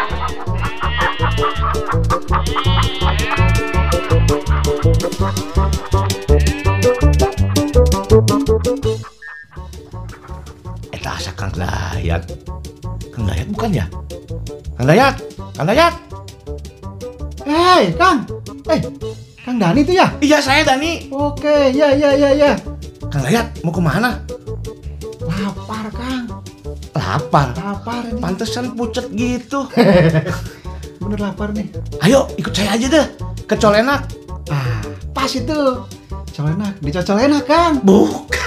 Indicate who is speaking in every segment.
Speaker 1: Eta asa Kang Dayat. Kang Dayat bukan ya? Kang Dayat, Kang Dayat.
Speaker 2: Hei, Kang. Eh, Kang Dani itu ya?
Speaker 1: Iya saya Dani.
Speaker 2: Oke, ya ya ya ya.
Speaker 1: Kang Dayat mau ke mana?
Speaker 2: Lapar, Kang.
Speaker 1: Lapar.
Speaker 2: Lapar ini.
Speaker 1: Pantesan pucet gitu.
Speaker 2: Bener lapar nih.
Speaker 1: Ayo ikut saya aja deh ke Colenak.
Speaker 2: Ah, pas itu. Colenak, di Colenak, Kang.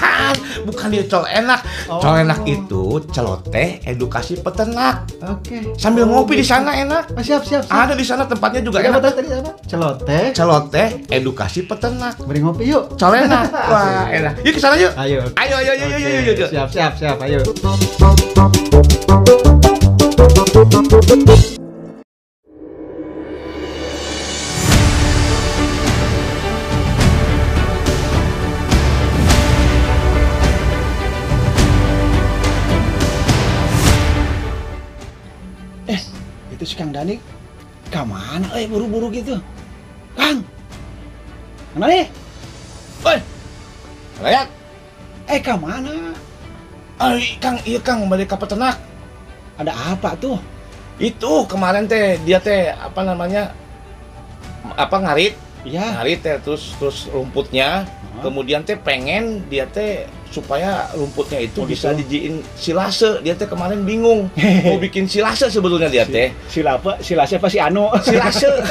Speaker 1: Bukan, bukan di Colenak.
Speaker 2: Oh.
Speaker 1: Colenak itu celoteh edukasi peternak.
Speaker 2: Oke.
Speaker 1: Sambil
Speaker 2: Oh,
Speaker 1: ngopi di
Speaker 2: gitu.
Speaker 1: sana enak.
Speaker 2: Ah, siap, siap, siap.
Speaker 1: Ada di sana tempatnya juga
Speaker 2: apa
Speaker 1: enak.
Speaker 2: tadi apa? Celoteh.
Speaker 1: Celoteh edukasi peternak.
Speaker 2: Beri ngopi yuk.
Speaker 1: Colenak. Wah, enak. Yuk ke sana yuk.
Speaker 2: Ayo.
Speaker 1: Ayo, ayo, ayo, ayo,
Speaker 2: Oke,
Speaker 1: ayo, ayo.
Speaker 2: Siap, siap, siap. Ayo. Si Kang Dani ke mana? Eh, buru-buru gitu. Kang! Kang Dani!
Speaker 1: Oi. Lihat.
Speaker 2: Eh, ke mana?
Speaker 1: Ay, Kang, iya Kang, balik ke peternak.
Speaker 2: Ada apa tuh?
Speaker 1: Itu kemarin teh dia teh apa namanya? Apa ngarit?
Speaker 2: Ya.
Speaker 1: Ngarit teh terus terus rumputnya. Kemudian teh pengen dia teh supaya rumputnya itu
Speaker 2: Oh,
Speaker 1: bisa
Speaker 2: gitu.
Speaker 1: dijiin silase. Dia teh kemarin bingung mau bikin silase sebetulnya dia teh.
Speaker 2: Sila apa? Sila siapa si Anu?
Speaker 1: Silase.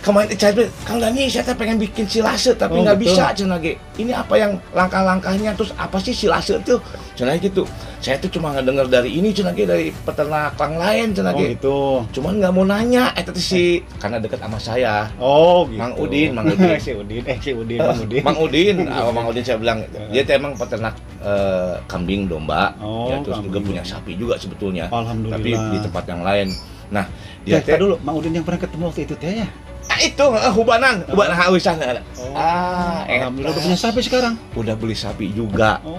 Speaker 1: kemarin saya bilang, Kang Dani saya teh pengen bikin silase tapi
Speaker 2: Oh,
Speaker 1: nggak
Speaker 2: betul.
Speaker 1: bisa cenah ge. Ini apa yang langkah-langkahnya terus apa sih silase tuh? Cenah gitu. Saya tuh cuma ngedenger dari ini cenah ge dari peternak yang lain cenah
Speaker 2: Oh
Speaker 1: ge.
Speaker 2: gitu.
Speaker 1: Cuman nggak mau nanya, eh tadi si karena dekat sama saya.
Speaker 2: Oh gitu.
Speaker 1: Mang Udin, Mang Udin.
Speaker 2: si Udin, eh si Udin, Mang Udin.
Speaker 1: Mang Udin, ah, Mang Udin saya bilang dia tuh emang peternak eh, kambing domba,
Speaker 2: Oh,
Speaker 1: ya, terus juga
Speaker 2: kambing.
Speaker 1: punya sapi juga sebetulnya,
Speaker 2: Alhamdulillah.
Speaker 1: tapi di tempat yang lain. Nah dia
Speaker 2: Ya,
Speaker 1: teh,
Speaker 2: dulu, Mang Udin yang pernah ketemu waktu itu teh ya.
Speaker 1: Ah, itu eh, hubanan, hubanan hawisan.
Speaker 2: Oh.
Speaker 1: Ah,
Speaker 2: Alhamdulillah udah punya sapi sekarang.
Speaker 1: udah beli sapi juga.
Speaker 2: Oh.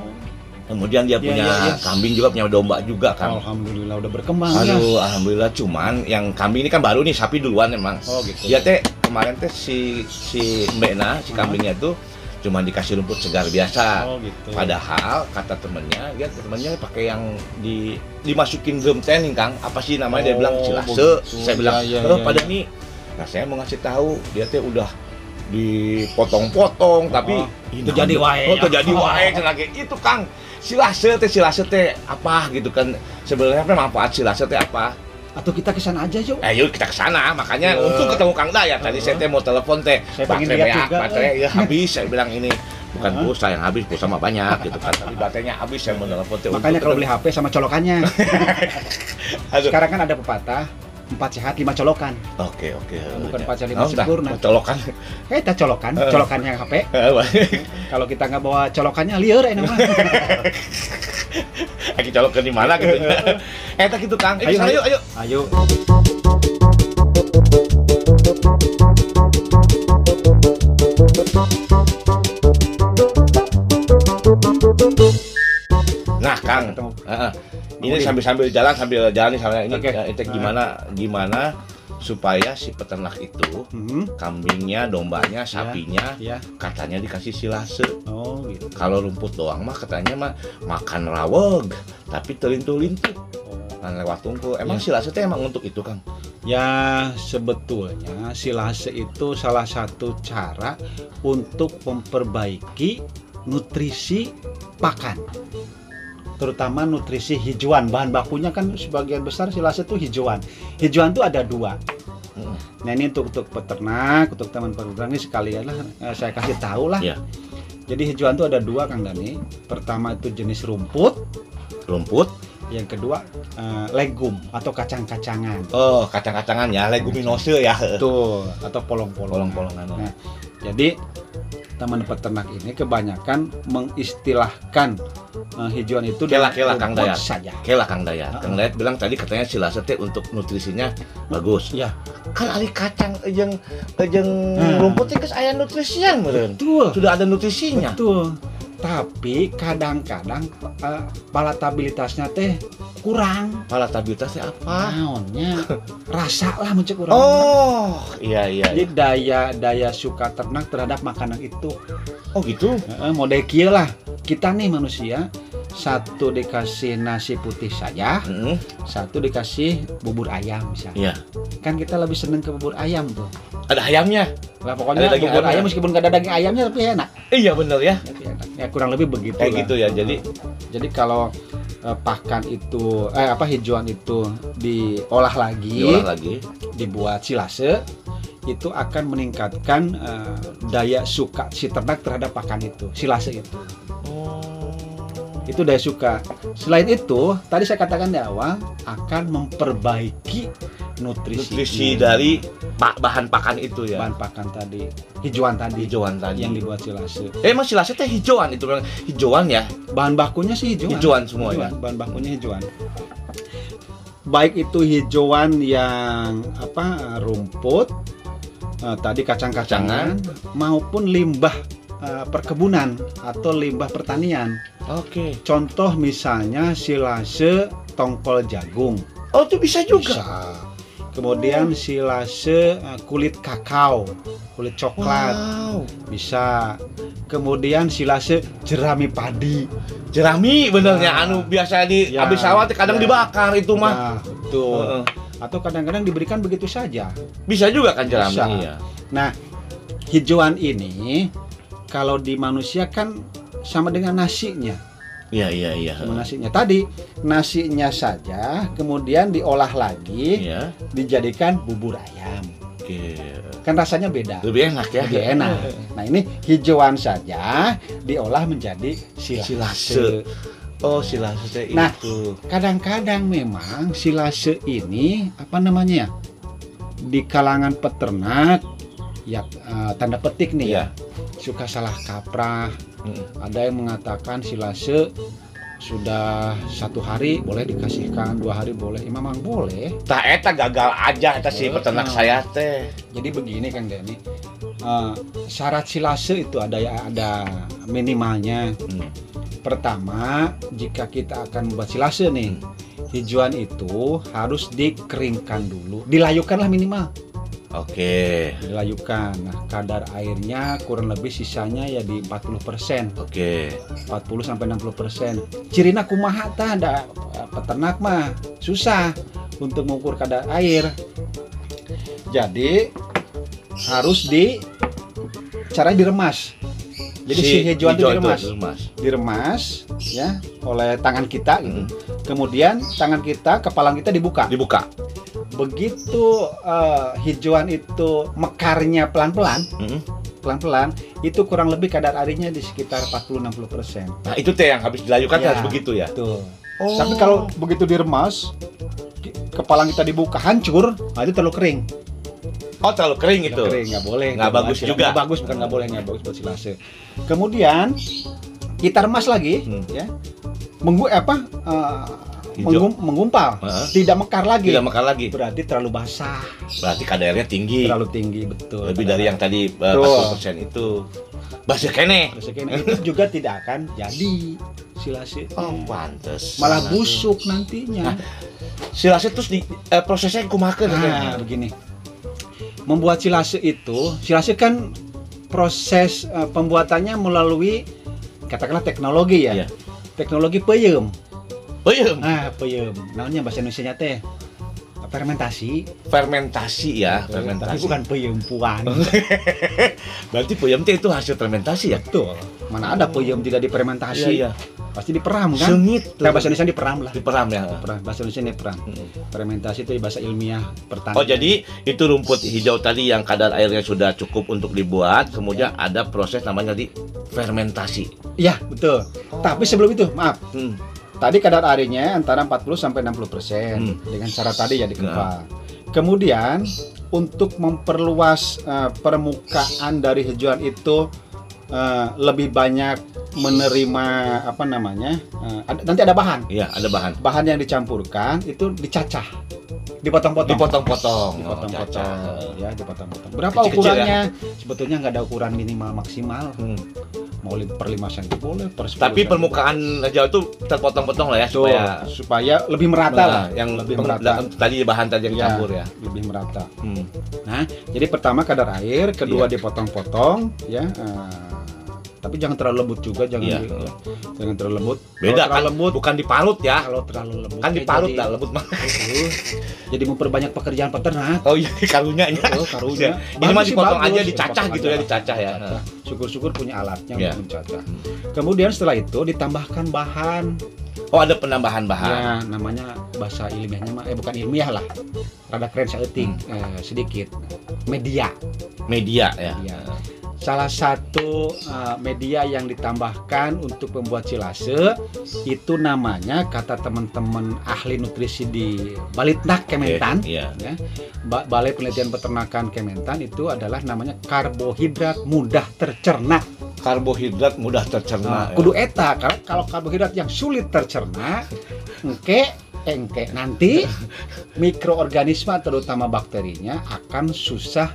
Speaker 1: Kemudian dia
Speaker 2: Ya,
Speaker 1: punya
Speaker 2: ya, ya.
Speaker 1: kambing juga, punya domba juga kan.
Speaker 2: Alhamdulillah udah berkembang ya.
Speaker 1: Aduh, alhamdulillah cuman yang kambing ini kan baru nih sapi duluan emang.
Speaker 2: Oh gitu.
Speaker 1: Dia teh kemarin teh si si Mbakna, si kambingnya tuh cuma dikasih rumput segar biasa.
Speaker 2: Oh gitu.
Speaker 1: Padahal kata temennya, dia temennya pakai yang di dimasukin drum training Kang. Apa sih namanya dia
Speaker 2: Oh,
Speaker 1: bilang silase.
Speaker 2: begitu.
Speaker 1: Saya bilang,
Speaker 2: Ya, ya,
Speaker 1: "Oh,
Speaker 2: ya,
Speaker 1: pada
Speaker 2: ya."
Speaker 1: nih." Nah, saya mau ngasih tahu, dia teh udah dipotong-potong tapi
Speaker 2: Oh, itu jadi wae.
Speaker 1: Oh, itu jadi wae ge. Itu Kang. Silase teh silase teh apa gitu kan. Sebenarnya apa manfaat silase teh apa?
Speaker 2: Atau kita ke sana aja yuk.
Speaker 1: Eh, yuk kita ke sana. Makanya
Speaker 2: Ya.
Speaker 1: untuk ketemu Kang Dayat tadi
Speaker 2: Oh.
Speaker 1: saya teh mau telepon teh. Baterai ya, baterai ya habis saya bilang ini bukan
Speaker 2: Hah?
Speaker 1: pulsa yang habis, pulsa mah banyak gitu kan. Tapi baterainya habis saya mau telepon teh.
Speaker 2: Makanya kalau beli HP sama colokannya.
Speaker 1: Aduh.
Speaker 2: Sekarang kan ada pepatah, empat sehat lima colokan.
Speaker 1: Oke, oke.
Speaker 2: Bukan
Speaker 1: Ya.
Speaker 2: pacar lima
Speaker 1: Oh,
Speaker 2: sempurna.
Speaker 1: mau colokan.
Speaker 2: Eh, kita colokan,
Speaker 1: Eh.
Speaker 2: colokan yang HP. Kalau kita nggak bawa colokannya liar enak mah.
Speaker 1: Lagi colokan di mana gitu. Eh, tak gitu Kang. Eh,
Speaker 2: Ayo, ayo.
Speaker 1: ayo.
Speaker 2: Ayo.
Speaker 1: Nah, Kang. Heeh. Ini
Speaker 2: Udin.
Speaker 1: sambil sambil jalan sambil jalan nih sama ini
Speaker 2: Oke.
Speaker 1: eh, itu gimana gimana supaya si peternak itu
Speaker 2: Hmm,
Speaker 1: kambingnya, dombanya, sapinya
Speaker 2: ya.
Speaker 1: katanya dikasih silase.
Speaker 2: Oh, gitu.
Speaker 1: Kalau rumput doang mah katanya mah makan raweg, tapi telintu-lintu
Speaker 2: Oh.
Speaker 1: kan lewat tungku. Emang
Speaker 2: Ya.
Speaker 1: silase teh emang untuk itu, Kang?
Speaker 2: Ya, sebetulnya silase itu salah satu cara untuk memperbaiki nutrisi pakan. Terutama nutrisi hijauan. Bahan bakunya kan sebagian besar silase itu hijauan. Hijauan itu ada dua.
Speaker 1: Mm.
Speaker 2: Nah ini untuk untuk peternak, untuk teman peternak ini sekalian lah eh, saya kasih tahu lah.
Speaker 1: Iya.
Speaker 2: Jadi hijauan itu ada dua Kang Dani. Pertama itu jenis rumput,
Speaker 1: Rumput.
Speaker 2: Yang kedua eh, legum atau kacang-kacangan.
Speaker 1: Oh, kacang-kacangan ya, leguminose ya.
Speaker 2: Betul, atau polong-polong.
Speaker 1: Polong-polongan.
Speaker 2: Nah, jadi teman peternak ini kebanyakan mengistilahkan eh, hijauan itu dengan
Speaker 1: Kela-kela, Kang Dayat.
Speaker 2: saja.
Speaker 1: Oke lah Kang Dayat.
Speaker 2: Ah.
Speaker 1: Kang Dayat bilang tadi katanya silase teh untuk nutrisinya bagus.
Speaker 2: Ya,
Speaker 1: Kan ari kacang jeung jeung
Speaker 2: Hmm.
Speaker 1: rumput teh geus aya nutrisian meureun.
Speaker 2: betul.
Speaker 1: Sudah ada nutrisinya.
Speaker 2: Betul. Tapi kadang-kadang eh, palatabilitasnya teh kurang.
Speaker 1: Palatabilitasnya apa?
Speaker 2: Naonnya? Rasa lah mencek kurang
Speaker 1: oh iya iya,
Speaker 2: jadi
Speaker 1: iya.
Speaker 2: daya daya suka ternak terhadap makanan itu.
Speaker 1: Oh gitu?
Speaker 2: Heeh, model kieu lah. Kita nih manusia satu dikasih nasi putih saja.
Speaker 1: Mm-mm.
Speaker 2: satu dikasih bubur ayam misalnya.
Speaker 1: Iya.
Speaker 2: Kan kita lebih seneng ke bubur ayam tuh.
Speaker 1: Ada ayamnya?
Speaker 2: Lah pokoknya
Speaker 1: Ada
Speaker 2: bubur
Speaker 1: ayamnya.
Speaker 2: ayam meskipun gak ada daging ayamnya tapi enak.
Speaker 1: Iya bener ya.
Speaker 2: Tapi enak. ya kurang lebih begitu
Speaker 1: kayak
Speaker 2: lah.
Speaker 1: gitu ya jadi
Speaker 2: jadi kalau eh, pakan itu eh apa hijauan itu diolah lagi
Speaker 1: diolah lagi.
Speaker 2: dibuat silase itu akan meningkatkan eh, daya suka si ternak terhadap pakan itu silase itu itu daya suka. Selain itu tadi saya katakan di awal akan memperbaiki nutrisi
Speaker 1: nutrisi dari bahan pakan itu ya.
Speaker 2: Bahan pakan tadi. Hijauan tadi.
Speaker 1: Hijauan tadi.
Speaker 2: Yang dibuat silase
Speaker 1: eh emang silase teh hijauan itu. Hijauan ya?
Speaker 2: Bahan bakunya sih hijauan.
Speaker 1: Hijauan semua ya?
Speaker 2: Hijauan, bahan bakunya hijauan. Baik itu hijauan yang apa rumput eh, tadi kacang-kacangan maupun limbah eh, perkebunan atau limbah pertanian.
Speaker 1: Oke.
Speaker 2: Contoh misalnya silase tongkol jagung.
Speaker 1: Oh itu bisa juga?
Speaker 2: Bisa. Kemudian silase eh, kulit kakao kulit coklat.
Speaker 1: Wow.
Speaker 2: Bisa. Kemudian silase jerami padi.
Speaker 1: Jerami benernya
Speaker 2: Nah.
Speaker 1: anu biasa di
Speaker 2: Ya,
Speaker 1: habis sawah kadang
Speaker 2: ya.
Speaker 1: dibakar itu mah.
Speaker 2: Nah, betul.
Speaker 1: Heeh.
Speaker 2: Atau kadang-kadang diberikan begitu saja.
Speaker 1: bisa juga kan jerami
Speaker 2: Bisa.
Speaker 1: ya
Speaker 2: Nah, hijauan ini kalau di manusia kan sama dengan nasinya,
Speaker 1: iya iya iya
Speaker 2: sama nasinya. Tadi nasinya saja kemudian diolah lagi
Speaker 1: iya
Speaker 2: dijadikan bubur ayam.
Speaker 1: oke
Speaker 2: Kan rasanya beda.
Speaker 1: lebih enak ya
Speaker 2: Lebih enak. Nah, ini hijauan saja diolah menjadi silase.
Speaker 1: Silase. oh silase teh
Speaker 2: Nah.
Speaker 1: itu
Speaker 2: Kadang-kadang memang silase ini apa namanya? ya, Di kalangan peternak ya eh, tanda petik nih
Speaker 1: Iya.
Speaker 2: ya. Suka salah kaprah.
Speaker 1: Mm.
Speaker 2: Ada yang mengatakan silase sudah satu hari boleh dikasihkan dua hari boleh Ya, memang boleh
Speaker 1: tak eta gagal aja eta si peternak
Speaker 2: eh.
Speaker 1: saya teh
Speaker 2: jadi begini kang Denny Eh, syarat silase itu ada ya ada minimalnya
Speaker 1: Hmm.
Speaker 2: Pertama, jika kita akan membuat silase nih, hijauan itu harus dikeringkan dulu, dilayukanlah minimal,
Speaker 1: oke
Speaker 2: dilayukan. Nah, kadar airnya kurang lebih sisanya ya di 40%,
Speaker 1: oke
Speaker 2: 40 sampai 60%. Cirina kumaha tah ada eh, peternak mah susah untuk mengukur kadar air. Jadi harus di cara diremas. Jadi si, hijauan itu
Speaker 1: hijau
Speaker 2: diremas
Speaker 1: diremas.
Speaker 2: diremas ya oleh tangan kita gitu.
Speaker 1: Mm.
Speaker 2: Kemudian tangan kita, kepala kita dibuka.
Speaker 1: dibuka
Speaker 2: Begitu eh, hijauan itu mekarnya pelan-pelan,
Speaker 1: Mm.
Speaker 2: pelan-pelan, itu kurang lebih kadar airnya di sekitar 40-60 persen.
Speaker 1: nah itu teh yang habis dilayukan
Speaker 2: Ya.
Speaker 1: harus begitu ya
Speaker 2: Tuh.
Speaker 1: oh.
Speaker 2: Tapi kalau begitu diremas, kepala kita dibuka hancur, nah itu terlalu kering.
Speaker 1: oh terlalu kering itu
Speaker 2: Nggak kering, nggak boleh.
Speaker 1: Nggak bagus
Speaker 2: silase.
Speaker 1: juga.
Speaker 2: Nggak bagus, bukan nggak boleh, nggak bagus buat silase. Kemudian kita remas lagi,
Speaker 1: Hmm.
Speaker 2: ya, menggu apa?
Speaker 1: Hijau.
Speaker 2: Menggum- menggumpal,
Speaker 1: Heeh.
Speaker 2: tidak mekar lagi.
Speaker 1: tidak makan lagi
Speaker 2: Berarti terlalu basah,
Speaker 1: berarti kadarnya tinggi
Speaker 2: terlalu tinggi betul.
Speaker 1: lebih dari yang tadi uh,
Speaker 2: Betul.
Speaker 1: 40% itu bahasa kene
Speaker 2: Terus kayak itu juga tidak akan jadi silase.
Speaker 1: oh pantes
Speaker 2: Malah
Speaker 1: Nah,
Speaker 2: busuk nantinya.
Speaker 1: silase terus di eh, prosesnya kumaha
Speaker 2: Nah, begini. Membuat silase itu, silase kan proses eh, pembuatannya melalui katakanlah teknologi ya.
Speaker 1: Iya.
Speaker 2: Teknologi peyem.
Speaker 1: Peyem.
Speaker 2: Ah, peyem. Namanya bahasa Indonesia teh fermentasi.
Speaker 1: fermentasi ya
Speaker 2: Tapi
Speaker 1: fermentasi
Speaker 2: bukan peyempuan.
Speaker 1: berarti peyem teh itu hasil fermentasi ya
Speaker 2: Betul. Mana ada peyem tidak difermentasi?
Speaker 1: iya iya
Speaker 2: Pasti diperam kan?
Speaker 1: sengit
Speaker 2: Nah, bahasa Indonesia diperam lah.
Speaker 1: diperam ya
Speaker 2: Peram. Bahasa Indonesia diperam.
Speaker 1: Mm.
Speaker 2: Fermentasi itu bahasa ilmiah pertanian.
Speaker 1: Oh jadi itu rumput hijau tadi yang kadar airnya sudah cukup untuk dibuat, kemudian ada proses namanya di fermentasi.
Speaker 2: Iya, betul. Tapi sebelum itu, maaf.
Speaker 1: Hmm.
Speaker 2: Tadi kadar airnya antara 40 sampai 60 persen
Speaker 1: Hmm.
Speaker 2: dengan cara tadi ya dikempal. Kemudian untuk memperluas eh, permukaan dari hijauan itu eh, lebih banyak menerima apa namanya? eh, ada- nanti ada bahan.
Speaker 1: Iya ada bahan.
Speaker 2: Bahan yang dicampurkan itu dicacah, dipotong-potong.
Speaker 1: Dipotong-potong.
Speaker 2: dipotong-potong
Speaker 1: Oh,
Speaker 2: ya dipotong-potong berapa
Speaker 1: Kecil-kecil
Speaker 2: ukurannya sebetulnya nggak ada ukuran minimal maksimal
Speaker 1: Hmm.
Speaker 2: mau per 5 cm boleh per 10
Speaker 1: Tapi permukaan jauh itu terpotong-potong lah ya
Speaker 2: Tuh,
Speaker 1: supaya
Speaker 2: supaya lebih merata lah
Speaker 1: Nah, yang
Speaker 2: lebih merata
Speaker 1: tadi bahan tadi yang
Speaker 2: Ya,
Speaker 1: campur ya.
Speaker 2: lebih merata
Speaker 1: Hmm.
Speaker 2: Nah, jadi pertama kadar air, kedua
Speaker 1: Iya.
Speaker 2: dipotong-potong, ya. eh, tapi jangan terlalu lembut juga, jangan
Speaker 1: Iya,
Speaker 2: di- jangan terlalu lembut.
Speaker 1: Beda
Speaker 2: kalau
Speaker 1: kan
Speaker 2: terlalu lembut,
Speaker 1: bukan diparut ya.
Speaker 2: kalau terlalu lembut
Speaker 1: Kan diparut dah lembut mah.
Speaker 2: Uh, jadi memperbanyak pekerjaan peternak.
Speaker 1: Oh iya karunya ya.
Speaker 2: Oh, karunya.
Speaker 1: Ini mah
Speaker 2: Bagus sih,
Speaker 1: dipotong
Speaker 2: bagus.
Speaker 1: aja dicacah gitu ya, dicacah ya.
Speaker 2: Dicacah. Syukur-syukur punya alatnya untuk mencacah. Kemudian setelah itu ditambahkan bahan,
Speaker 1: Oh ada penambahan bahan.
Speaker 2: ya namanya bahasa ilmiahnya mah, eh bukan ilmiah lah, rada keren seeting,
Speaker 1: Hmm.
Speaker 2: eh, sedikit media.
Speaker 1: Media ya.
Speaker 2: Ya. Salah satu uh, media yang ditambahkan untuk membuat silase itu namanya kata teman-teman ahli nutrisi di Balitnak Kementan,
Speaker 1: Iya.
Speaker 2: ya, Ba- Balai Penelitian Peternakan Kementan itu adalah namanya karbohidrat mudah tercerna.
Speaker 1: Karbohidrat mudah tercerna.
Speaker 2: Nah,
Speaker 1: ya.
Speaker 2: kudu eta kalau kalau karbohidrat yang sulit tercerna, engke engke nanti mikroorganisme terutama bakterinya akan susah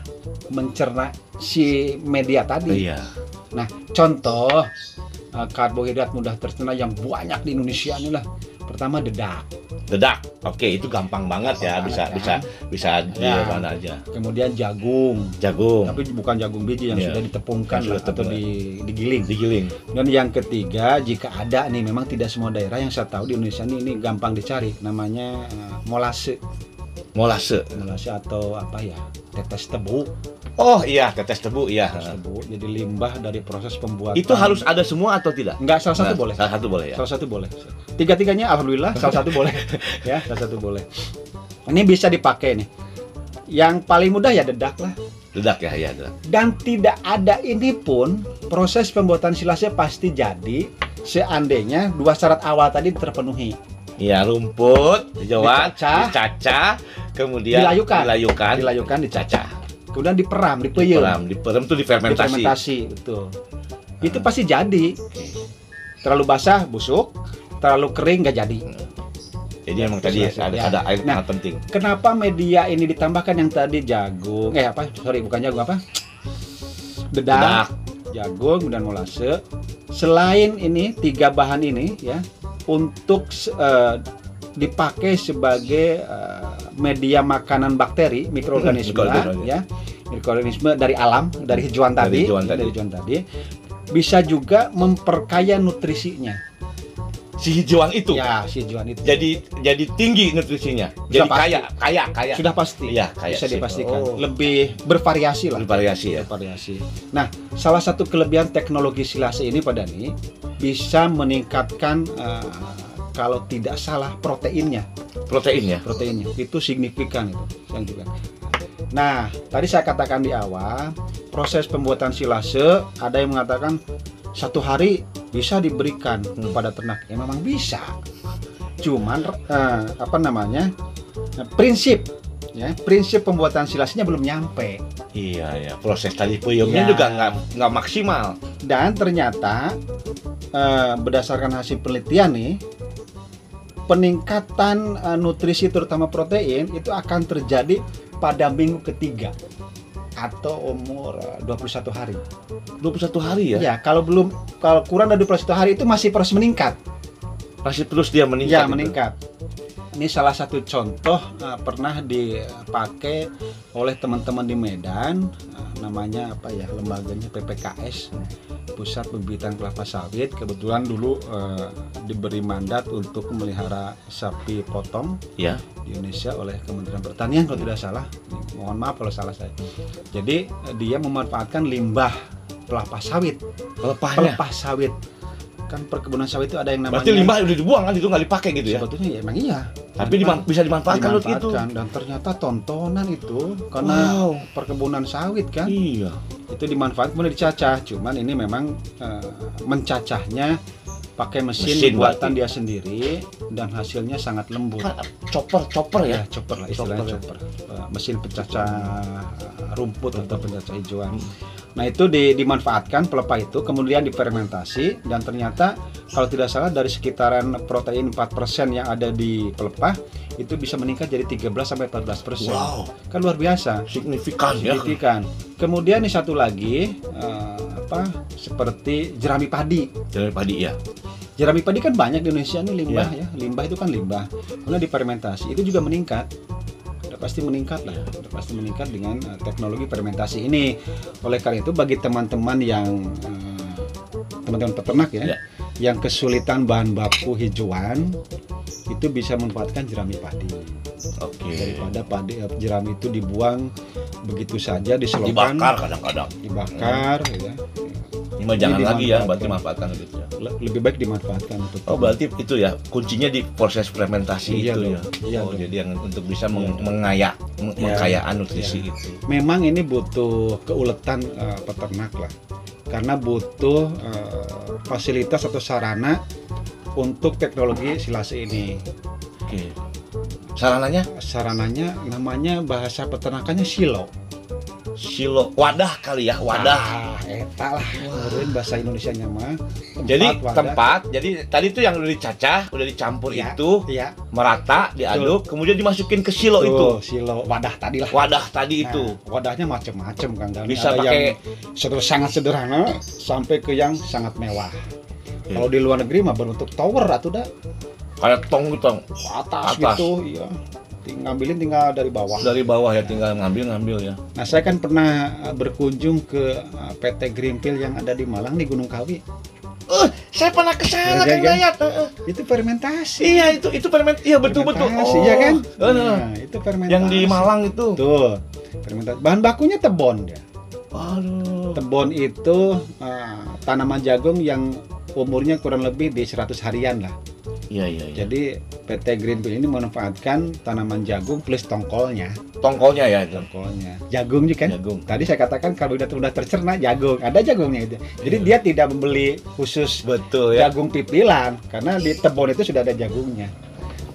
Speaker 2: mencerna si media tadi.
Speaker 1: Iya.
Speaker 2: Nah, contoh eh, karbohidrat mudah tercerna yang banyak di Indonesia ini lah. Pertama dedak,
Speaker 1: Dedak. Oke, itu gampang banget ya.
Speaker 2: Gampang
Speaker 1: Bisa
Speaker 2: banget,
Speaker 1: bisa bisa di
Speaker 2: Ya.
Speaker 1: mana aja.
Speaker 2: kemudian jagung,
Speaker 1: Jagung.
Speaker 2: tapi bukan jagung biji yang
Speaker 1: Iya.
Speaker 2: sudah ditepungkan
Speaker 1: Yang sudah
Speaker 2: lah, atau di, digiling.
Speaker 1: Digiling.
Speaker 2: Dan yang ketiga, jika ada nih, memang tidak semua daerah yang saya tahu di Indonesia ini, ini gampang dicari, namanya eh, molase,
Speaker 1: Molase.
Speaker 2: molase atau apa ya, tetes tebu,
Speaker 1: Oh iya, tetes tebu iya.
Speaker 2: tetes tebu, jadi limbah dari proses pembuatan.
Speaker 1: Itu harus ada semua atau tidak?
Speaker 2: Enggak, salah satu
Speaker 1: Nah,
Speaker 2: boleh.
Speaker 1: Salah satu boleh ya.
Speaker 2: Salah satu boleh. Tiga-tiganya alhamdulillah salah satu boleh. ya, salah satu boleh. Ini bisa dipakai nih. Yang paling mudah ya dedak lah.
Speaker 1: Dedak ya, iya dedak.
Speaker 2: Dan tidak ada ini pun proses pembuatan silase pasti jadi seandainya dua syarat awal tadi terpenuhi.
Speaker 1: Iya, rumput,
Speaker 2: Dicacah.
Speaker 1: dicacah, kemudian
Speaker 2: Dilayukan.
Speaker 1: dilayukan,
Speaker 2: Dilayukan, dicacah. Kemudian diperam, dipeyem,
Speaker 1: diperam, diperam itu difermentasi.
Speaker 2: difermentasi, betul. Itu pasti jadi. Terlalu basah busuk, terlalu kering nggak jadi.
Speaker 1: Jadi memang tadi ada,
Speaker 2: ya.
Speaker 1: ada air
Speaker 2: Nah,
Speaker 1: sangat penting.
Speaker 2: Kenapa media ini ditambahkan yang tadi jagung? Eh apa? Sorry, bukan jagung apa? Dedak,
Speaker 1: Dedak,
Speaker 2: jagung, kemudian molase. Selain ini tiga bahan ini ya untuk eh, dipakai sebagai eh, media makanan bakteri mikroorganisme
Speaker 1: mikroorganisme.
Speaker 2: ya mikroorganisme dari alam dari hijauan
Speaker 1: Dari
Speaker 2: tadi
Speaker 1: hijauan
Speaker 2: ya,
Speaker 1: tadi.
Speaker 2: dari hijauan tadi bisa juga memperkaya nutrisinya
Speaker 1: si hijauan itu
Speaker 2: ya si hijauan itu
Speaker 1: jadi jadi tinggi nutrisinya. Jadi
Speaker 2: pasti.
Speaker 1: kaya, kaya, kaya.
Speaker 2: sudah pasti
Speaker 1: Iya, kaya
Speaker 2: bisa
Speaker 1: sih.
Speaker 2: dipastikan
Speaker 1: Oh.
Speaker 2: lebih bervariasi lah
Speaker 1: bervariasi ya.
Speaker 2: bervariasi. Nah, salah satu kelebihan teknologi silase ini pada nih bisa meningkatkan eh, kalau tidak salah proteinnya,
Speaker 1: Protein ya.
Speaker 2: proteinnya itu signifikan itu, signifikan. Nah, tadi saya katakan di awal proses pembuatan silase ada yang mengatakan satu hari bisa diberikan
Speaker 1: Hmm.
Speaker 2: kepada ternak. Ya memang bisa. Cuman eh, apa namanya? eh, prinsip ya, prinsip pembuatan silasenya belum nyampe.
Speaker 1: Iya ya. Proses tadi peyemnya
Speaker 2: Iya.
Speaker 1: juga nggak nggak maksimal.
Speaker 2: Dan ternyata eh, berdasarkan hasil penelitian nih, peningkatan eh, nutrisi terutama protein itu akan terjadi pada minggu ketiga atau umur eh, 21 hari.
Speaker 1: 21 hari ya.
Speaker 2: Ya, kalau belum kalau kurang dari 21 hari itu masih terus meningkat.
Speaker 1: Masih terus dia meningkat.
Speaker 2: Ya,
Speaker 1: gitu.
Speaker 2: meningkat. Ini salah satu contoh eh, pernah dipakai oleh teman-teman di Medan, eh, namanya apa ya lembaganya PPKS, Pusat Pembibitan Kelapa Sawit. Kebetulan dulu eh, diberi mandat untuk memelihara sapi potong
Speaker 1: Ya.
Speaker 2: di Indonesia oleh Kementerian Pertanian kalau tidak salah. Mohon maaf kalau salah saya. Jadi dia memanfaatkan limbah kelapa sawit,
Speaker 1: Pelepahnya.
Speaker 2: pelepah sawit. Kan perkebunan sawit itu ada yang namanya
Speaker 1: Berarti limbah udah dibuang kan itu nggak dipakai gitu ya.
Speaker 2: sebetulnya ya emang iya
Speaker 1: Tapi diman- bisa dimanfaatkan Lut, itu.
Speaker 2: dimanfaatkan dan ternyata tontonan itu karena
Speaker 1: Wow.
Speaker 2: perkebunan sawit kan
Speaker 1: Iya.
Speaker 2: itu dimanfaatkan kemudian dicacah cuman ini memang eh, mencacahnya pakai mesin,
Speaker 1: Mesin
Speaker 2: buatan dia sendiri dan hasilnya sangat lembut
Speaker 1: Kan chopper chopper ya.
Speaker 2: ya chopper lah istilahnya
Speaker 1: Chopper
Speaker 2: chopper,
Speaker 1: ya.
Speaker 2: Eh, mesin pecacah eh, rumput atau pencacah hijauan
Speaker 1: Hmm.
Speaker 2: Nah itu di- dimanfaatkan pelepah itu kemudian difermentasi dan ternyata kalau tidak salah dari sekitaran protein 4% yang ada di pelepah itu bisa meningkat jadi 13 sampai 14 persen
Speaker 1: Wow.
Speaker 2: kan luar biasa
Speaker 1: Signifikan ya.
Speaker 2: signifikan kemudian nih satu lagi eh, apa seperti jerami padi.
Speaker 1: Dari padi ya.
Speaker 2: Jerami padi kan banyak di Indonesia nih limbah ya. Limbah itu kan limbah. Kemudian difermentasi itu juga meningkat. Udah pasti meningkat lah. Udah pasti meningkat dengan eh, teknologi fermentasi ini. Oleh karena itu bagi teman-teman yang eh, teman-teman peternak ya,
Speaker 1: Ya.
Speaker 2: yang kesulitan bahan baku hijauan itu bisa memanfaatkan jerami padi
Speaker 1: Oke.
Speaker 2: daripada padi eh, jerami itu dibuang begitu saja diselokan
Speaker 1: Dibakar kadang-kadang.
Speaker 2: dibakar ya.
Speaker 1: Mah jangan lagi ya, berarti manfaatkan gitu ya.
Speaker 2: Le- lebih baik dimanfaatkan untuk
Speaker 1: Oh berarti itu ya kuncinya di proses fermentasi
Speaker 2: Iya
Speaker 1: itu
Speaker 2: dong.
Speaker 1: ya.
Speaker 2: Iya
Speaker 1: oh
Speaker 2: dong.
Speaker 1: jadi yang untuk bisa
Speaker 2: Iya dong.
Speaker 1: mengaya meng-
Speaker 2: Iya.
Speaker 1: mengkayaan nutrisi
Speaker 2: Iya.
Speaker 1: itu.
Speaker 2: memang ini butuh keuletan eh, peternak lah karena butuh eh, fasilitas atau sarana untuk teknologi silase ini
Speaker 1: Oke. Sarananya
Speaker 2: sarananya namanya bahasa peternakannya silo
Speaker 1: silo wadah kali ya, wadah.
Speaker 2: ah, eta lah bahasa Indonesia nya mah Tempat,
Speaker 1: Jadi
Speaker 2: wadah.
Speaker 1: tempat, jadi tadi itu yang udah dicacah, udah dicampur
Speaker 2: Iya.
Speaker 1: itu
Speaker 2: Iya,
Speaker 1: merata, diaduk, kemudian dimasukin ke silo
Speaker 2: tuh,
Speaker 1: itu.
Speaker 2: silo wadah tadi lah.
Speaker 1: Wadah tadi
Speaker 2: Nah,
Speaker 1: itu.
Speaker 2: wadahnya macam-macam Kang Dani.
Speaker 1: Bisa
Speaker 2: Ada
Speaker 1: pakai
Speaker 2: yang seder- sangat sederhana sampai ke yang sangat mewah.
Speaker 1: Iya.
Speaker 2: Kalau di luar negeri mah berbentuk tower atau dah
Speaker 1: kayak tong gitu,
Speaker 2: atas,
Speaker 1: Atas.
Speaker 2: gitu, iya. Ting- ngambilin tinggal dari bawah.
Speaker 1: Dari bawah ya tinggal ngambil-ngambil ya.
Speaker 2: Nah, saya kan pernah uh, berkunjung ke uh, PT Greenfield yang ada di Malang di Gunung Kawi.
Speaker 1: Eh, saya pernah ke sana
Speaker 2: Iya,
Speaker 1: kan
Speaker 2: kan?
Speaker 1: Dayat. Eh, eh.
Speaker 2: Itu fermentasi.
Speaker 1: Iya, itu itu ferment. Iya, betul betul.
Speaker 2: Iya kan?
Speaker 1: eh, eh.
Speaker 2: Nah, itu fermentasi.
Speaker 1: Yang di Malang itu.
Speaker 2: Tuh, fermentasi. Bahan bakunya tebon dia.
Speaker 1: Aduh.
Speaker 2: Tebon itu uh, tanaman jagung yang umurnya kurang lebih di 100 harian lah.
Speaker 1: Iya, iya, iya.
Speaker 2: Jadi PT Greenfield ini memanfaatkan tanaman jagung plus tongkolnya,
Speaker 1: Tongkolnya ya itu.
Speaker 2: tongkolnya. Jagung juga kan?
Speaker 1: Jagung.
Speaker 2: Tadi saya katakan kalau udah udah tercerna jagung, ada jagungnya itu. Jadi dia tidak membeli khusus
Speaker 1: Betul ya.
Speaker 2: jagung pipilan karena di tebon itu sudah ada jagungnya.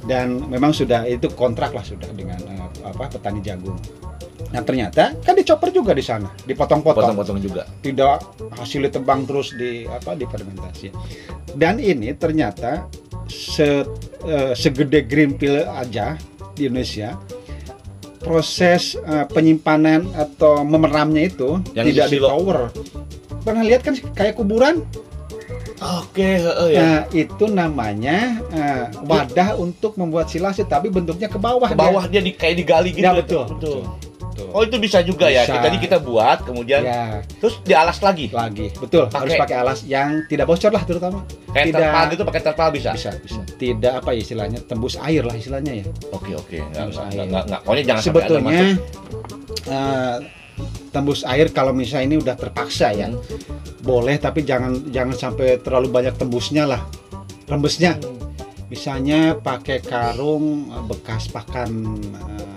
Speaker 2: Dan memang sudah itu kontrak lah sudah dengan eh, apa petani jagung. Nah ternyata kan dicoper juga di sana, dipotong-potong
Speaker 1: Potong-potong juga.
Speaker 2: tidak hasilnya tebang terus di apa di fermentasi. Dan ini ternyata se, eh, segede green pill aja di Indonesia proses eh, penyimpanan atau memeramnya itu
Speaker 1: Yang
Speaker 2: tidak
Speaker 1: di
Speaker 2: tower. Pernah lihat kan kayak kuburan?
Speaker 1: Oke, heeh ya.
Speaker 2: Nah, itu namanya eh, wadah untuk membuat silase tapi bentuknya ke bawah.
Speaker 1: Ke
Speaker 2: dia.
Speaker 1: bawah dia di kayak digali gitu.
Speaker 2: Ya, betul.
Speaker 1: Betul.
Speaker 2: Betul.
Speaker 1: Oh, itu bisa juga ya.
Speaker 2: Bisa.
Speaker 1: Tadi kita buat kemudian
Speaker 2: Ya,
Speaker 1: terus dialas lagi.
Speaker 2: lagi. Betul, harus
Speaker 1: Pakai-
Speaker 2: alas yang tidak bocor lah terutama.
Speaker 1: Kayak
Speaker 2: Tidak.
Speaker 1: terpal gitu pakai terpal bisa.
Speaker 2: bisa bisa tidak apa ya istilahnya tembus air lah istilahnya ya
Speaker 1: Oke, oke.
Speaker 2: Tembus air.
Speaker 1: Pokoknya jangan sampai ada
Speaker 2: sebetulnya
Speaker 1: masuk.
Speaker 2: eh, tembus air kalau misalnya ini udah terpaksa ya
Speaker 1: Hmm.
Speaker 2: boleh tapi jangan jangan sampai terlalu banyak tembusnya lah rembesnya misalnya pakai karung eh, bekas pakan eh,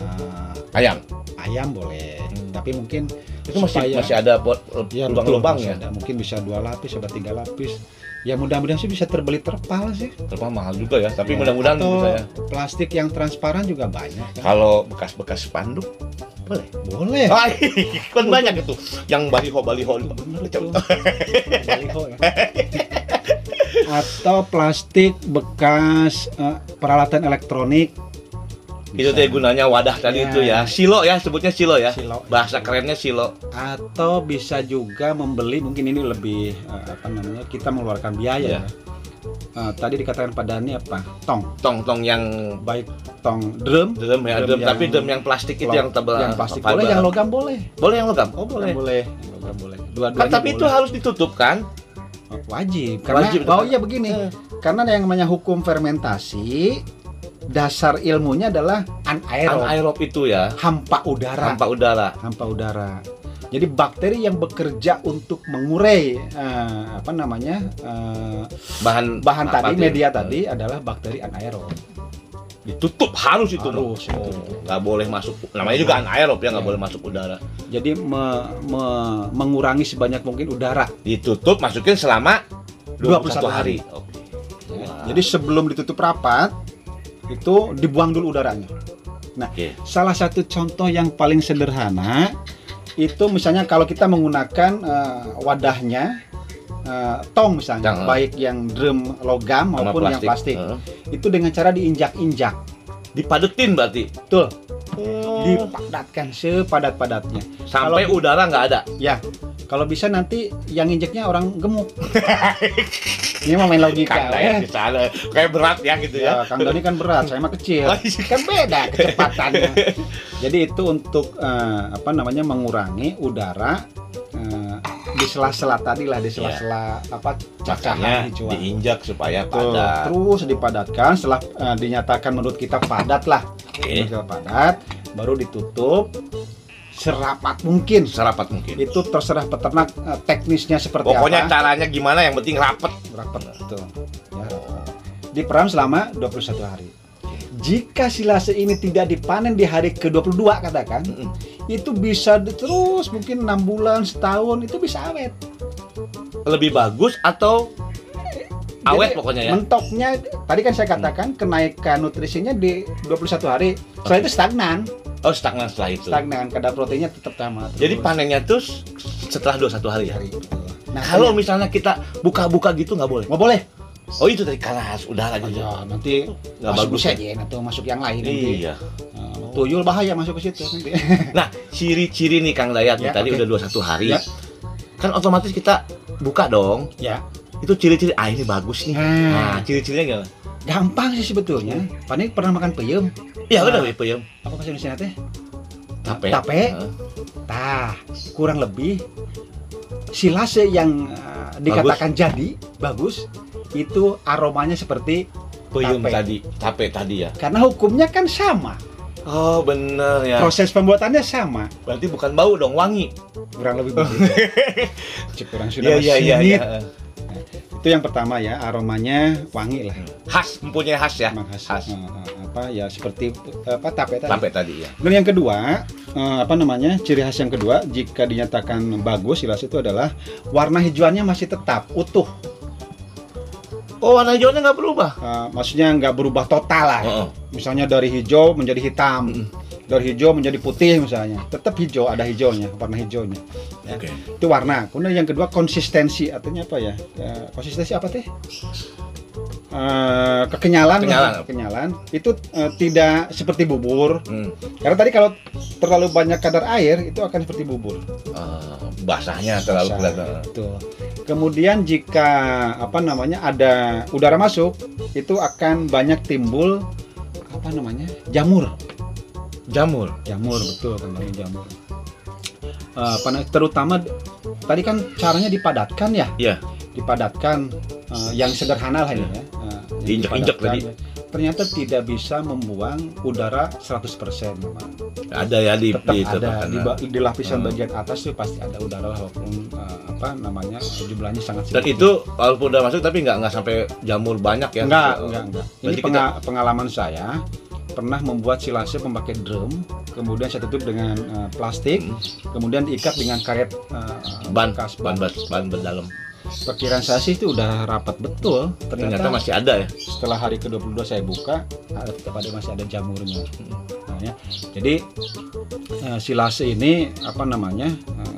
Speaker 1: Ayam.
Speaker 2: ayam boleh
Speaker 1: Hmm.
Speaker 2: tapi mungkin
Speaker 1: Itu masih
Speaker 2: supaya-
Speaker 1: masih ada buat
Speaker 2: Ya,
Speaker 1: lubang-lubang ya.
Speaker 2: ada. mungkin bisa dua lapis ada tiga lapis ya mudah-mudahan sih bisa terbeli terpal sih
Speaker 1: Terpal mahal juga ya, tapi
Speaker 2: Ya,
Speaker 1: mudah-mudahan
Speaker 2: atau
Speaker 1: bisa ya.
Speaker 2: plastik yang transparan juga banyak kan?
Speaker 1: Kalau bekas-bekas spanduk boleh.
Speaker 2: boleh
Speaker 1: Ah, kan banyak itu yang baliho baliho.
Speaker 2: Bener. Baliho ya. atau plastik bekas eh, peralatan elektronik
Speaker 1: Itu
Speaker 2: Bisa.
Speaker 1: teh gunanya wadah tadi
Speaker 2: Ya.
Speaker 1: itu ya. Silo ya, sebutnya silo ya.
Speaker 2: Silo.
Speaker 1: Bahasa kerennya silo.
Speaker 2: atau bisa juga membeli mungkin ini lebih eh, apa namanya kita mengeluarkan biaya
Speaker 1: Ya.
Speaker 2: ya. Eh, tadi dikatakan pada ini apa tong
Speaker 1: Tong-tong yang
Speaker 2: baik tong drum
Speaker 1: drum ya,
Speaker 2: Drum
Speaker 1: drum, tapi
Speaker 2: yang-
Speaker 1: drum yang plastik itu yang tebal.
Speaker 2: yang plastik
Speaker 1: fiber.
Speaker 2: boleh yang logam boleh
Speaker 1: Boleh yang logam. Oh,
Speaker 2: Yang
Speaker 1: boleh.
Speaker 2: boleh yang logam boleh
Speaker 1: Kan,
Speaker 2: dua-duanya
Speaker 1: tapi itu
Speaker 2: boleh.
Speaker 1: harus ditutup kan?
Speaker 2: Wajib karena
Speaker 1: Wajib,
Speaker 2: oh iya begini karena yang namanya hukum fermentasi dasar ilmunya adalah anaerob
Speaker 1: Anaerob itu ya,
Speaker 2: hampa udara
Speaker 1: hampa udara.
Speaker 2: hampa udara jadi bakteri yang bekerja untuk mengurai eh, apa namanya eh,
Speaker 1: Bahan
Speaker 2: bahan tadi
Speaker 1: tuh?
Speaker 2: media tadi adalah bakteri anaerob
Speaker 1: ditutup harus itu
Speaker 2: Harus,
Speaker 1: Oh,
Speaker 2: itu.
Speaker 1: nggak boleh masuk namanya juga anaerob ya nggak
Speaker 2: Ya.
Speaker 1: boleh masuk udara
Speaker 2: jadi me- me- mengurangi sebanyak mungkin udara
Speaker 1: ditutup masukin selama
Speaker 2: 21
Speaker 1: hari,
Speaker 2: hari.
Speaker 1: Oke.
Speaker 2: Ya,
Speaker 1: Wah.
Speaker 2: Jadi sebelum ditutup rapat itu dibuang dulu udaranya.
Speaker 1: Oke.
Speaker 2: Salah satu contoh yang paling sederhana itu misalnya kalau kita menggunakan eh, wadahnya eh, tong misalnya,
Speaker 1: Tong, eh.
Speaker 2: baik yang drum logam maupun yang plastik,
Speaker 1: Heeh.
Speaker 2: itu dengan cara diinjak-injak,
Speaker 1: dipadetin berarti
Speaker 2: betul,
Speaker 1: Oh.
Speaker 2: dipadatkan sepadat-padatnya.
Speaker 1: sampai
Speaker 2: kalau-
Speaker 1: udara nggak ada
Speaker 2: Ya, Kalau bisa nanti yang injeknya orang gemuk. Ini mah main logika. Ya.
Speaker 1: di sana. Kayak berat ya gitu
Speaker 2: Ya,
Speaker 1: ya.
Speaker 2: Kang Doni kan berat, saya mah kecil.
Speaker 1: Oh, iya.
Speaker 2: Kan beda kecepatannya. Jadi itu untuk eh, apa namanya mengurangi udara di sela-sela tadi lah, di sela-sela apa
Speaker 1: Makanya
Speaker 2: cacahan hijauan.
Speaker 1: diinjak supaya
Speaker 2: Betul.
Speaker 1: padat.
Speaker 2: Terus dipadatkan setelah eh, dinyatakan menurut kita padat lah. Menurut kita padat, baru ditutup serapat mungkin.
Speaker 1: Serapat mungkin.
Speaker 2: Itu terserah peternak eh, teknisnya seperti
Speaker 1: Pokoknya
Speaker 2: apa.
Speaker 1: caranya gimana yang penting rapet.
Speaker 2: Rapat betul. Ya. Diperam selama 21 hari. Jika silase ini tidak dipanen di hari ke-22 katakan,
Speaker 1: Mm-mm.
Speaker 2: itu bisa terus mungkin enam bulan, setahun itu bisa awet.
Speaker 1: Lebih bagus atau awet
Speaker 2: Jadi,
Speaker 1: pokoknya ya.
Speaker 2: Mentoknya tadi kan saya katakan kenaikan nutrisinya di 21 hari. Setelah itu stagnan,
Speaker 1: Oh stagnan setelah itu.
Speaker 2: stagnan kadar proteinnya tetap sama. terus.
Speaker 1: Jadi panennya tuh setelah 21 hari ya.
Speaker 2: hari. Nah,
Speaker 1: Kalau misalnya kita buka-buka gitu nggak boleh.
Speaker 2: mau boleh.
Speaker 1: Oh itu dari kalas udara
Speaker 2: Oh,
Speaker 1: gitu.
Speaker 2: ya, nanti
Speaker 1: Nggak bagus
Speaker 2: bisa
Speaker 1: ya.
Speaker 2: aja atau masuk yang lain nanti.
Speaker 1: Iya.
Speaker 2: Nah, tuyul bahaya masuk ke situ nanti.
Speaker 1: Nah, ciri-ciri nih Kang Dayat nih
Speaker 2: Ya,
Speaker 1: tadi
Speaker 2: oke.
Speaker 1: udah 21 hari.
Speaker 2: Ya.
Speaker 1: Kan otomatis kita buka dong.
Speaker 2: ya.
Speaker 1: Itu ciri-ciri ah ini bagus nih.
Speaker 2: Hmm.
Speaker 1: Nah, ciri-cirinya gimana?
Speaker 2: Gampang sih sebetulnya. Panik pernah makan peyem.
Speaker 1: Ya udah
Speaker 2: Nah.
Speaker 1: Wih, peyem.
Speaker 2: Apa bahasa Indonesia teh?
Speaker 1: Tape.
Speaker 2: Tape.
Speaker 1: Heeh.
Speaker 2: Tah, kurang lebih silase yang uh, dikatakan jadi bagus itu aromanya seperti
Speaker 1: Peyem
Speaker 2: Tape.
Speaker 1: tadi, tape tadi ya.
Speaker 2: karena hukumnya kan sama,
Speaker 1: Oh, bener ya.
Speaker 2: proses pembuatannya sama,
Speaker 1: Berarti bukan bau dong, wangi.
Speaker 2: kurang lebih begitu. Kurang
Speaker 1: Iya,
Speaker 2: sudah
Speaker 1: iya, iya,
Speaker 2: masinit.
Speaker 1: iya.
Speaker 2: Itu yang pertama ya, aromanya wangi lah.
Speaker 1: Khas, mempunyai khas ya.
Speaker 2: Emang khas.
Speaker 1: Khas.
Speaker 2: Eh, apa ya seperti apa tape tadi.
Speaker 1: Tape tadi ya.
Speaker 2: Dan yang kedua, eh, apa namanya? Ciri khas yang kedua jika dinyatakan bagus silase itu adalah warna hijauannya masih tetap utuh.
Speaker 1: Oh, warna hijaunya nggak berubah.
Speaker 2: Eh, maksudnya nggak berubah total lah.
Speaker 1: Heeh.
Speaker 2: Misalnya dari hijau menjadi hitam,
Speaker 1: Mm.
Speaker 2: dari hijau menjadi putih misalnya. Tetap hijau, ada hijaunya, warna hijaunya. Ya.
Speaker 1: Oke.
Speaker 2: Itu warna. Kemudian yang kedua konsistensi, artinya apa ya? Eh, konsistensi apa teh? Eh, kekenyalan,
Speaker 1: Kekenyalan.
Speaker 2: kekenyalan. Itu eh, tidak seperti bubur.
Speaker 1: Hmm.
Speaker 2: Karena tadi kalau terlalu banyak kadar air itu akan seperti bubur.
Speaker 1: Eh, basahnya terlalu
Speaker 2: Basah.
Speaker 1: kelihatan.
Speaker 2: Betul. Kemudian jika apa namanya ada udara masuk, itu akan banyak timbul apa namanya jamur.
Speaker 1: Jamur.
Speaker 2: Jamur betul namanya jamur. Namanya, terutama tadi kan caranya dipadatkan ya.
Speaker 1: Iya.
Speaker 2: Dipadatkan eh, yang sederhana lah ini ya.
Speaker 1: Diinjek-injek
Speaker 2: dipadatkan. Ternyata tidak bisa membuang udara 100% memang.
Speaker 1: Ada ya di
Speaker 2: tetap
Speaker 1: di
Speaker 2: ada di, di lapisan
Speaker 1: Hmm.
Speaker 2: bagian atas tuh pasti ada udara walaupun eh, apa namanya jumlahnya sangat
Speaker 1: Dan
Speaker 2: sedikit.
Speaker 1: itu walaupun udah masuk tapi nggak nggak sampai jamur banyak ya.
Speaker 2: enggak
Speaker 1: Oh.
Speaker 2: enggak enggak ini penga- pengalaman saya pernah membuat silase memakai drum kemudian saya tutup dengan eh, plastik
Speaker 1: Hmm.
Speaker 2: kemudian diikat dengan karet eh,
Speaker 1: ban
Speaker 2: bekas
Speaker 1: ban ban ban berdalam.
Speaker 2: Perkiraan saya sih itu udah rapat betul
Speaker 1: Ternyata
Speaker 2: ternyata,
Speaker 1: masih ada ya.
Speaker 2: setelah hari ke-22 saya buka ada tetap ada masih ada jamurnya Nah, ya. jadi eh, silase ini apa namanya eh,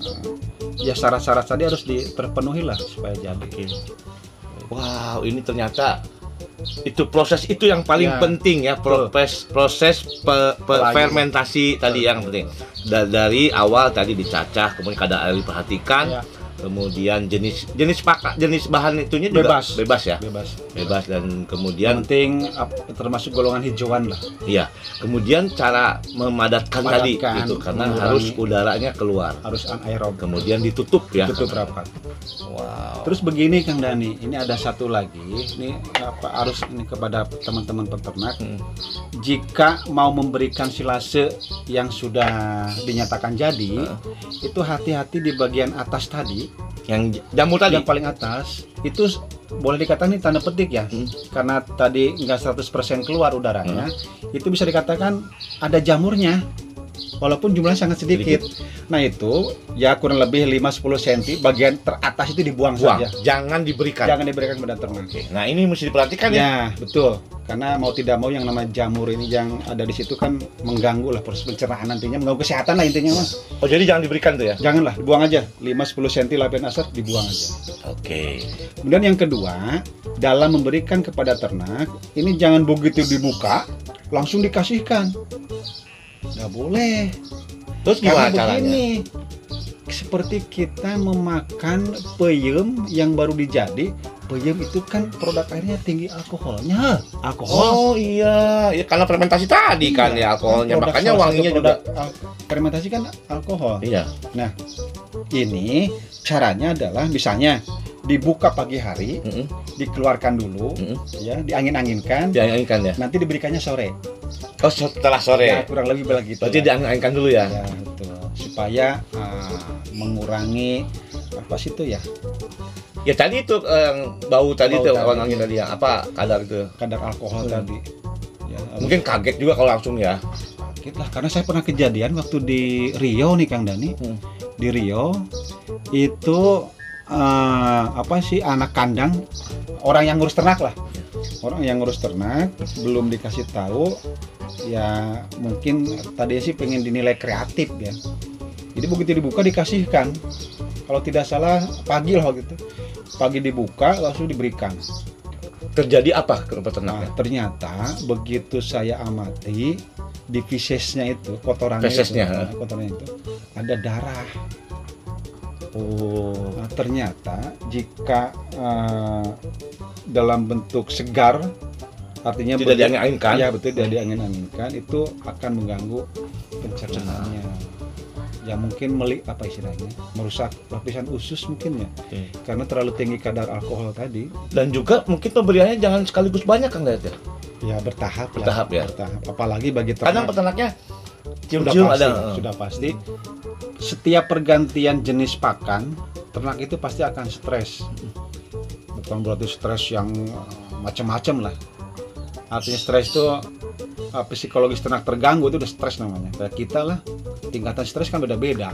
Speaker 2: ya syarat-syarat tadi harus terpenuhi lah supaya jadi
Speaker 1: Oke. Wow, ini ternyata itu proses itu yang paling
Speaker 2: Ya.
Speaker 1: penting ya proses proses pe- pe- fermentasi tadi yang penting Da- dari awal tadi dicacah kemudian kadar air diperhatikan
Speaker 2: Ya,
Speaker 1: kemudian jenis jenis pakai jenis bahan itunya juga
Speaker 2: Bebas.
Speaker 1: bebas ya?
Speaker 2: Bebas.
Speaker 1: Bebas dan kemudian
Speaker 2: penting termasuk golongan hijauan lah.
Speaker 1: Iya. Kemudian cara memadatkan, tadi itu karena harus udaranya keluar.
Speaker 2: Harus anaerob.
Speaker 1: Kemudian ditutup ya.
Speaker 2: Tutup rapat.
Speaker 1: Wow.
Speaker 2: Terus begini Kang Dani ini ada satu lagi ini apa harus ini kepada teman-teman peternak.
Speaker 1: Hmm.
Speaker 2: jika mau memberikan silase yang sudah dinyatakan jadi
Speaker 1: Heeh.
Speaker 2: itu hati-hati di bagian atas tadi
Speaker 1: yang jamur tadi
Speaker 2: yang paling atas itu boleh dikatakan ini tanda petik ya.
Speaker 1: Hmm.
Speaker 2: karena tadi nggak 100% keluar udaranya itu bisa dikatakan ada jamurnya walaupun jumlahnya sangat sedikit. Nah itu ya kurang lebih 5-10 cm bagian teratas itu dibuang
Speaker 1: buang
Speaker 2: saja.
Speaker 1: jangan diberikan
Speaker 2: Jangan diberikan kepada ternak.
Speaker 1: Oke, nah ini mesti diperhatikan ya.
Speaker 2: Ya betul karena mau tidak mau yang namanya jamur ini yang ada di situ kan mengganggu lah proses pencernaan nantinya mengganggu kesehatan lah intinya mas.
Speaker 1: Oh jadi jangan diberikan tuh ya?
Speaker 2: Janganlah dibuang aja 5-10 cm lapisan asap dibuang aja.
Speaker 1: Oke.
Speaker 2: Kemudian yang kedua, dalam memberikan kepada ternak, ini jangan begitu dibuka langsung dikasihkan. Nggak boleh.
Speaker 1: Terus
Speaker 2: Karena
Speaker 1: gimana caranya?
Speaker 2: begini, seperti kita memakan peyem yang baru dijadi. Peyem itu kan produk airnya tinggi alkoholnya.
Speaker 1: Oh
Speaker 2: Alkohol.
Speaker 1: iya, ya karena fermentasi tadi kan ya alkoholnya,
Speaker 2: Produk
Speaker 1: makanya wanginya juga.
Speaker 2: al- fermentasi kan alkohol.
Speaker 1: Iya.
Speaker 2: Ini caranya adalah misalnya dibuka pagi hari,
Speaker 1: Mm-mm,
Speaker 2: dikeluarkan dulu,
Speaker 1: mm-mm.
Speaker 2: ya, diangin-anginkan,
Speaker 1: Diangin-anginkan ya.
Speaker 2: nanti diberikannya sore.
Speaker 1: Oh setelah
Speaker 2: Ya,
Speaker 1: sore.
Speaker 2: kurang lebih begitu.
Speaker 1: Berarti diangin-anginkan dulu ya.
Speaker 2: Ya, betul. Supaya ah, mengurangi apa sih itu ya
Speaker 1: Ya tadi itu eh, bau tadi
Speaker 2: Bau
Speaker 1: tuh
Speaker 2: tadi.
Speaker 1: awan angin tadi ya. Apa kadar itu?
Speaker 2: kadar alkohol
Speaker 1: Hmm.
Speaker 2: tadi. Ya,
Speaker 1: Mungkin kaget juga kalau langsung ya.
Speaker 2: kaget lah karena saya pernah kejadian waktu di Rio nih Kang Dani.
Speaker 1: Hmm.
Speaker 2: Di Rio itu eh, apa sih anak kandang orang yang ngurus ternak lah. Orang yang ngurus ternak belum dikasih tahu ya mungkin tadi sih pengen dinilai kreatif ya. Jadi begitu dibuka dikasihkan. Kalau tidak salah pagi lah gitu. Pagi dibuka langsung diberikan.
Speaker 1: Terjadi apa ke
Speaker 2: Nah,
Speaker 1: peternaknya?
Speaker 2: ternyata begitu saya amati di fesesnya itu, kotorannya
Speaker 1: Fesesnya,
Speaker 2: itu, nah, kotorannya itu ada darah.
Speaker 1: Oh.
Speaker 2: Nah, ternyata jika eh, dalam bentuk segar, artinya
Speaker 1: Tidak diangin-anginkan.
Speaker 2: Ya betul, tidak diangin-anginkan itu akan mengganggu pencernaannya. Ya mungkin melik apa istilahnya, merusak lapisan usus mungkin ya,
Speaker 1: Oke.
Speaker 2: karena terlalu tinggi kadar alkohol tadi.
Speaker 1: Dan juga mungkin pemberiannya jangan sekaligus banyak kan ya.
Speaker 2: Ya bertahap, lah,
Speaker 1: Bertahap ya.
Speaker 2: bertahap. Apalagi bagi
Speaker 1: Kadang
Speaker 2: ternak.
Speaker 1: peternaknya
Speaker 2: sudah
Speaker 1: cium-cium ada. eh.
Speaker 2: sudah pasti. Setiap pergantian jenis pakan, ternak itu pasti akan stres. Bukan berarti stres yang eh, macam-macam lah. Artinya stres itu eh, psikologis ternak terganggu itu udah stres namanya. Kayak kita lah, tingkatan stres kan beda-beda.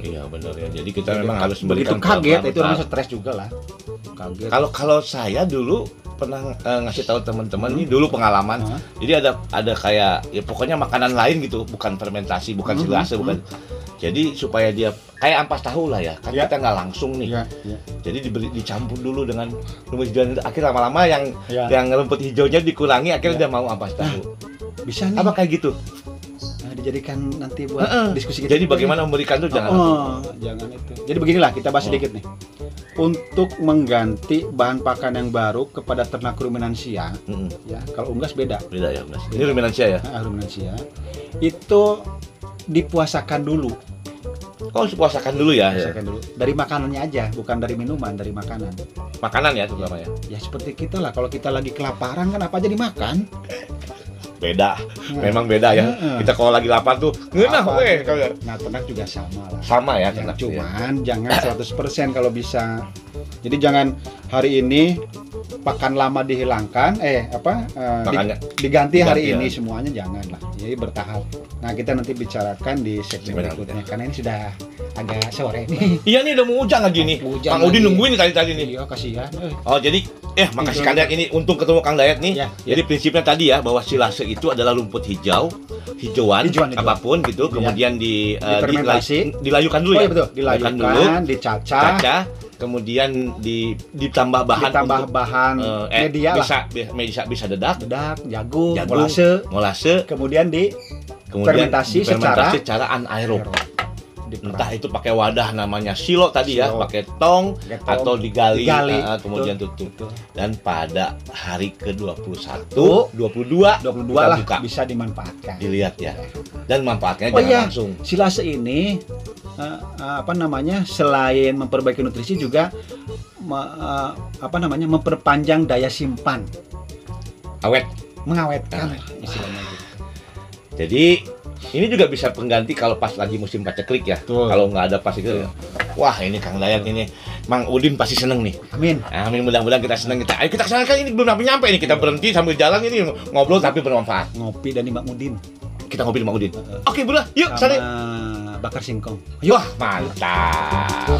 Speaker 1: Iya benar ya. Jadi kita
Speaker 2: Jadi,
Speaker 1: memang harus
Speaker 2: begitu kaget itu namanya stres juga lah. Kaget.
Speaker 1: Kalau kalau saya dulu pernah eh, ngasih tahu teman-teman
Speaker 2: Hmm.
Speaker 1: ini dulu pengalaman.
Speaker 2: Hah?
Speaker 1: Jadi ada ada kayak ya pokoknya makanan lain gitu, bukan fermentasi, bukan
Speaker 2: Hmm,
Speaker 1: silase,
Speaker 2: hmm.
Speaker 1: Jadi supaya dia kayak ampas tahu lah ya, kan
Speaker 2: Ya.
Speaker 1: kita nggak langsung nih.
Speaker 2: Iya, iya.
Speaker 1: Jadi diberi dicampur dulu dengan rumput hijau itu. Akhirnya lama-lama yang
Speaker 2: Ya.
Speaker 1: yang rumput hijaunya dikurangi, akhirnya
Speaker 2: Ya.
Speaker 1: dia mau ampas tahu.
Speaker 2: Bisa nih.
Speaker 1: Apa kayak gitu?
Speaker 2: Nah, dijadikan nanti buat
Speaker 1: Heeh.
Speaker 2: diskusi kita.
Speaker 1: Jadi bagaimana memberikan tuh jangan
Speaker 2: oh, jangan itu. Jadi beginilah kita bahas
Speaker 1: Oh.
Speaker 2: sedikit nih. Untuk mengganti bahan pakan yang baru kepada ternak ruminansia,
Speaker 1: Mm-mm.
Speaker 2: ya kalau unggas beda.
Speaker 1: Beda ya, Mas. Ini ruminansia ya.
Speaker 2: Nah, ruminansia itu dipuasakan dulu,
Speaker 1: Oh, puasakan dulu ya. ya.
Speaker 2: dulu dari makanannya aja, bukan dari minuman, dari makanan.
Speaker 1: Makanan ya terutama ya.
Speaker 2: Ya seperti kita lah, kalau kita lagi kelaparan kan apa aja dimakan.
Speaker 1: Beda.
Speaker 2: Nah,
Speaker 1: Memang beda ya. Kita kalau lagi lapar tuh, ngenah weh. kalau-
Speaker 2: Nah ternak juga sama lah.
Speaker 1: Sama ya
Speaker 2: Ya,
Speaker 1: ternak ya.
Speaker 2: cuman jangan 100% kalau bisa. Jadi jangan hari ini pakan lama dihilangkan, eh apa eh, di-
Speaker 1: Makanya
Speaker 2: diganti hari
Speaker 1: diganti,
Speaker 2: ini
Speaker 1: ya.
Speaker 2: semuanya jangan lah. Jadi bertahap. Nah kita nanti bicarakan di segmen
Speaker 1: Segmen
Speaker 2: berikutnya karena ini sudah agak sore nih.
Speaker 1: Iya nih udah mau hujan lagi nih.
Speaker 2: Hujan
Speaker 1: Kang Udin nungguin nih tadi-tadi nih.
Speaker 2: Iya kasihan.
Speaker 1: Oh jadi eh makasih
Speaker 2: Itu.
Speaker 1: Kang Dayat ini untung ketemu Kang Dayat nih.
Speaker 2: Ya,
Speaker 1: Jadi prinsipnya tadi ya bahwa silase itu adalah rumput hijau, hijauan,
Speaker 2: Hijauan, hijauan.
Speaker 1: apa pun gitu, kemudian di, eh,
Speaker 2: Difermentasi.
Speaker 1: dilay- dilayukan dulu
Speaker 2: Oh
Speaker 1: ya.
Speaker 2: iya betul,
Speaker 1: Dilayukan dulu,
Speaker 2: dicacah,
Speaker 1: caca, kemudian di ditambah bahan
Speaker 2: ditambah
Speaker 1: untuk,
Speaker 2: bahan
Speaker 1: eh, eh,
Speaker 2: media lah.
Speaker 1: bisa, bi- bisa bisa dedak,
Speaker 2: Bedak, jagung,
Speaker 1: Jagung.
Speaker 2: molase,
Speaker 1: molase,
Speaker 2: kemudian di
Speaker 1: kemudian
Speaker 2: Fermentasi
Speaker 1: difermentasi secara anaerob. Entah itu pakai wadah namanya silo tadi ya,
Speaker 2: Silo.
Speaker 1: pakai tong
Speaker 2: Pakai tong,
Speaker 1: atau digali,
Speaker 2: digali,
Speaker 1: ah, kemudian tutup.
Speaker 2: betul.
Speaker 1: Dan pada hari ke-21,
Speaker 2: Tuh.
Speaker 1: 22,
Speaker 2: 22
Speaker 1: kita
Speaker 2: lah
Speaker 1: buka.
Speaker 2: bisa dimanfaatkan.
Speaker 1: Dilihat ya. Dan manfaatnya
Speaker 2: Oh
Speaker 1: jangan
Speaker 2: iya.
Speaker 1: langsung.
Speaker 2: Silase ini eh, eh, apa namanya selain memperbaiki nutrisi juga me- eh, apa namanya memperpanjang daya simpan,
Speaker 1: Awet.
Speaker 2: mengawetkan
Speaker 1: Ah.
Speaker 2: istilahnya gitu.
Speaker 1: Jadi ini juga bisa pengganti kalau pas lagi musim paceklik ya. Kalau nggak ada pas itu. Wah ini Kang Dayat ini Mang Udin pasti seneng nih.
Speaker 2: Amin.
Speaker 1: Amin mudah-mudahan kita seneng kita. Ayo kita ke sana kan ini belum sampai nyampe ini kita berhenti sambil jalan ini ngobrol tapi bermanfaat.
Speaker 2: Ngopi dan Mbak Mudin
Speaker 1: Kita ngopi di Mang Udin. Oke bro, yuk
Speaker 2: sama
Speaker 1: sana.
Speaker 2: bakar singkong.
Speaker 1: Wah mantap.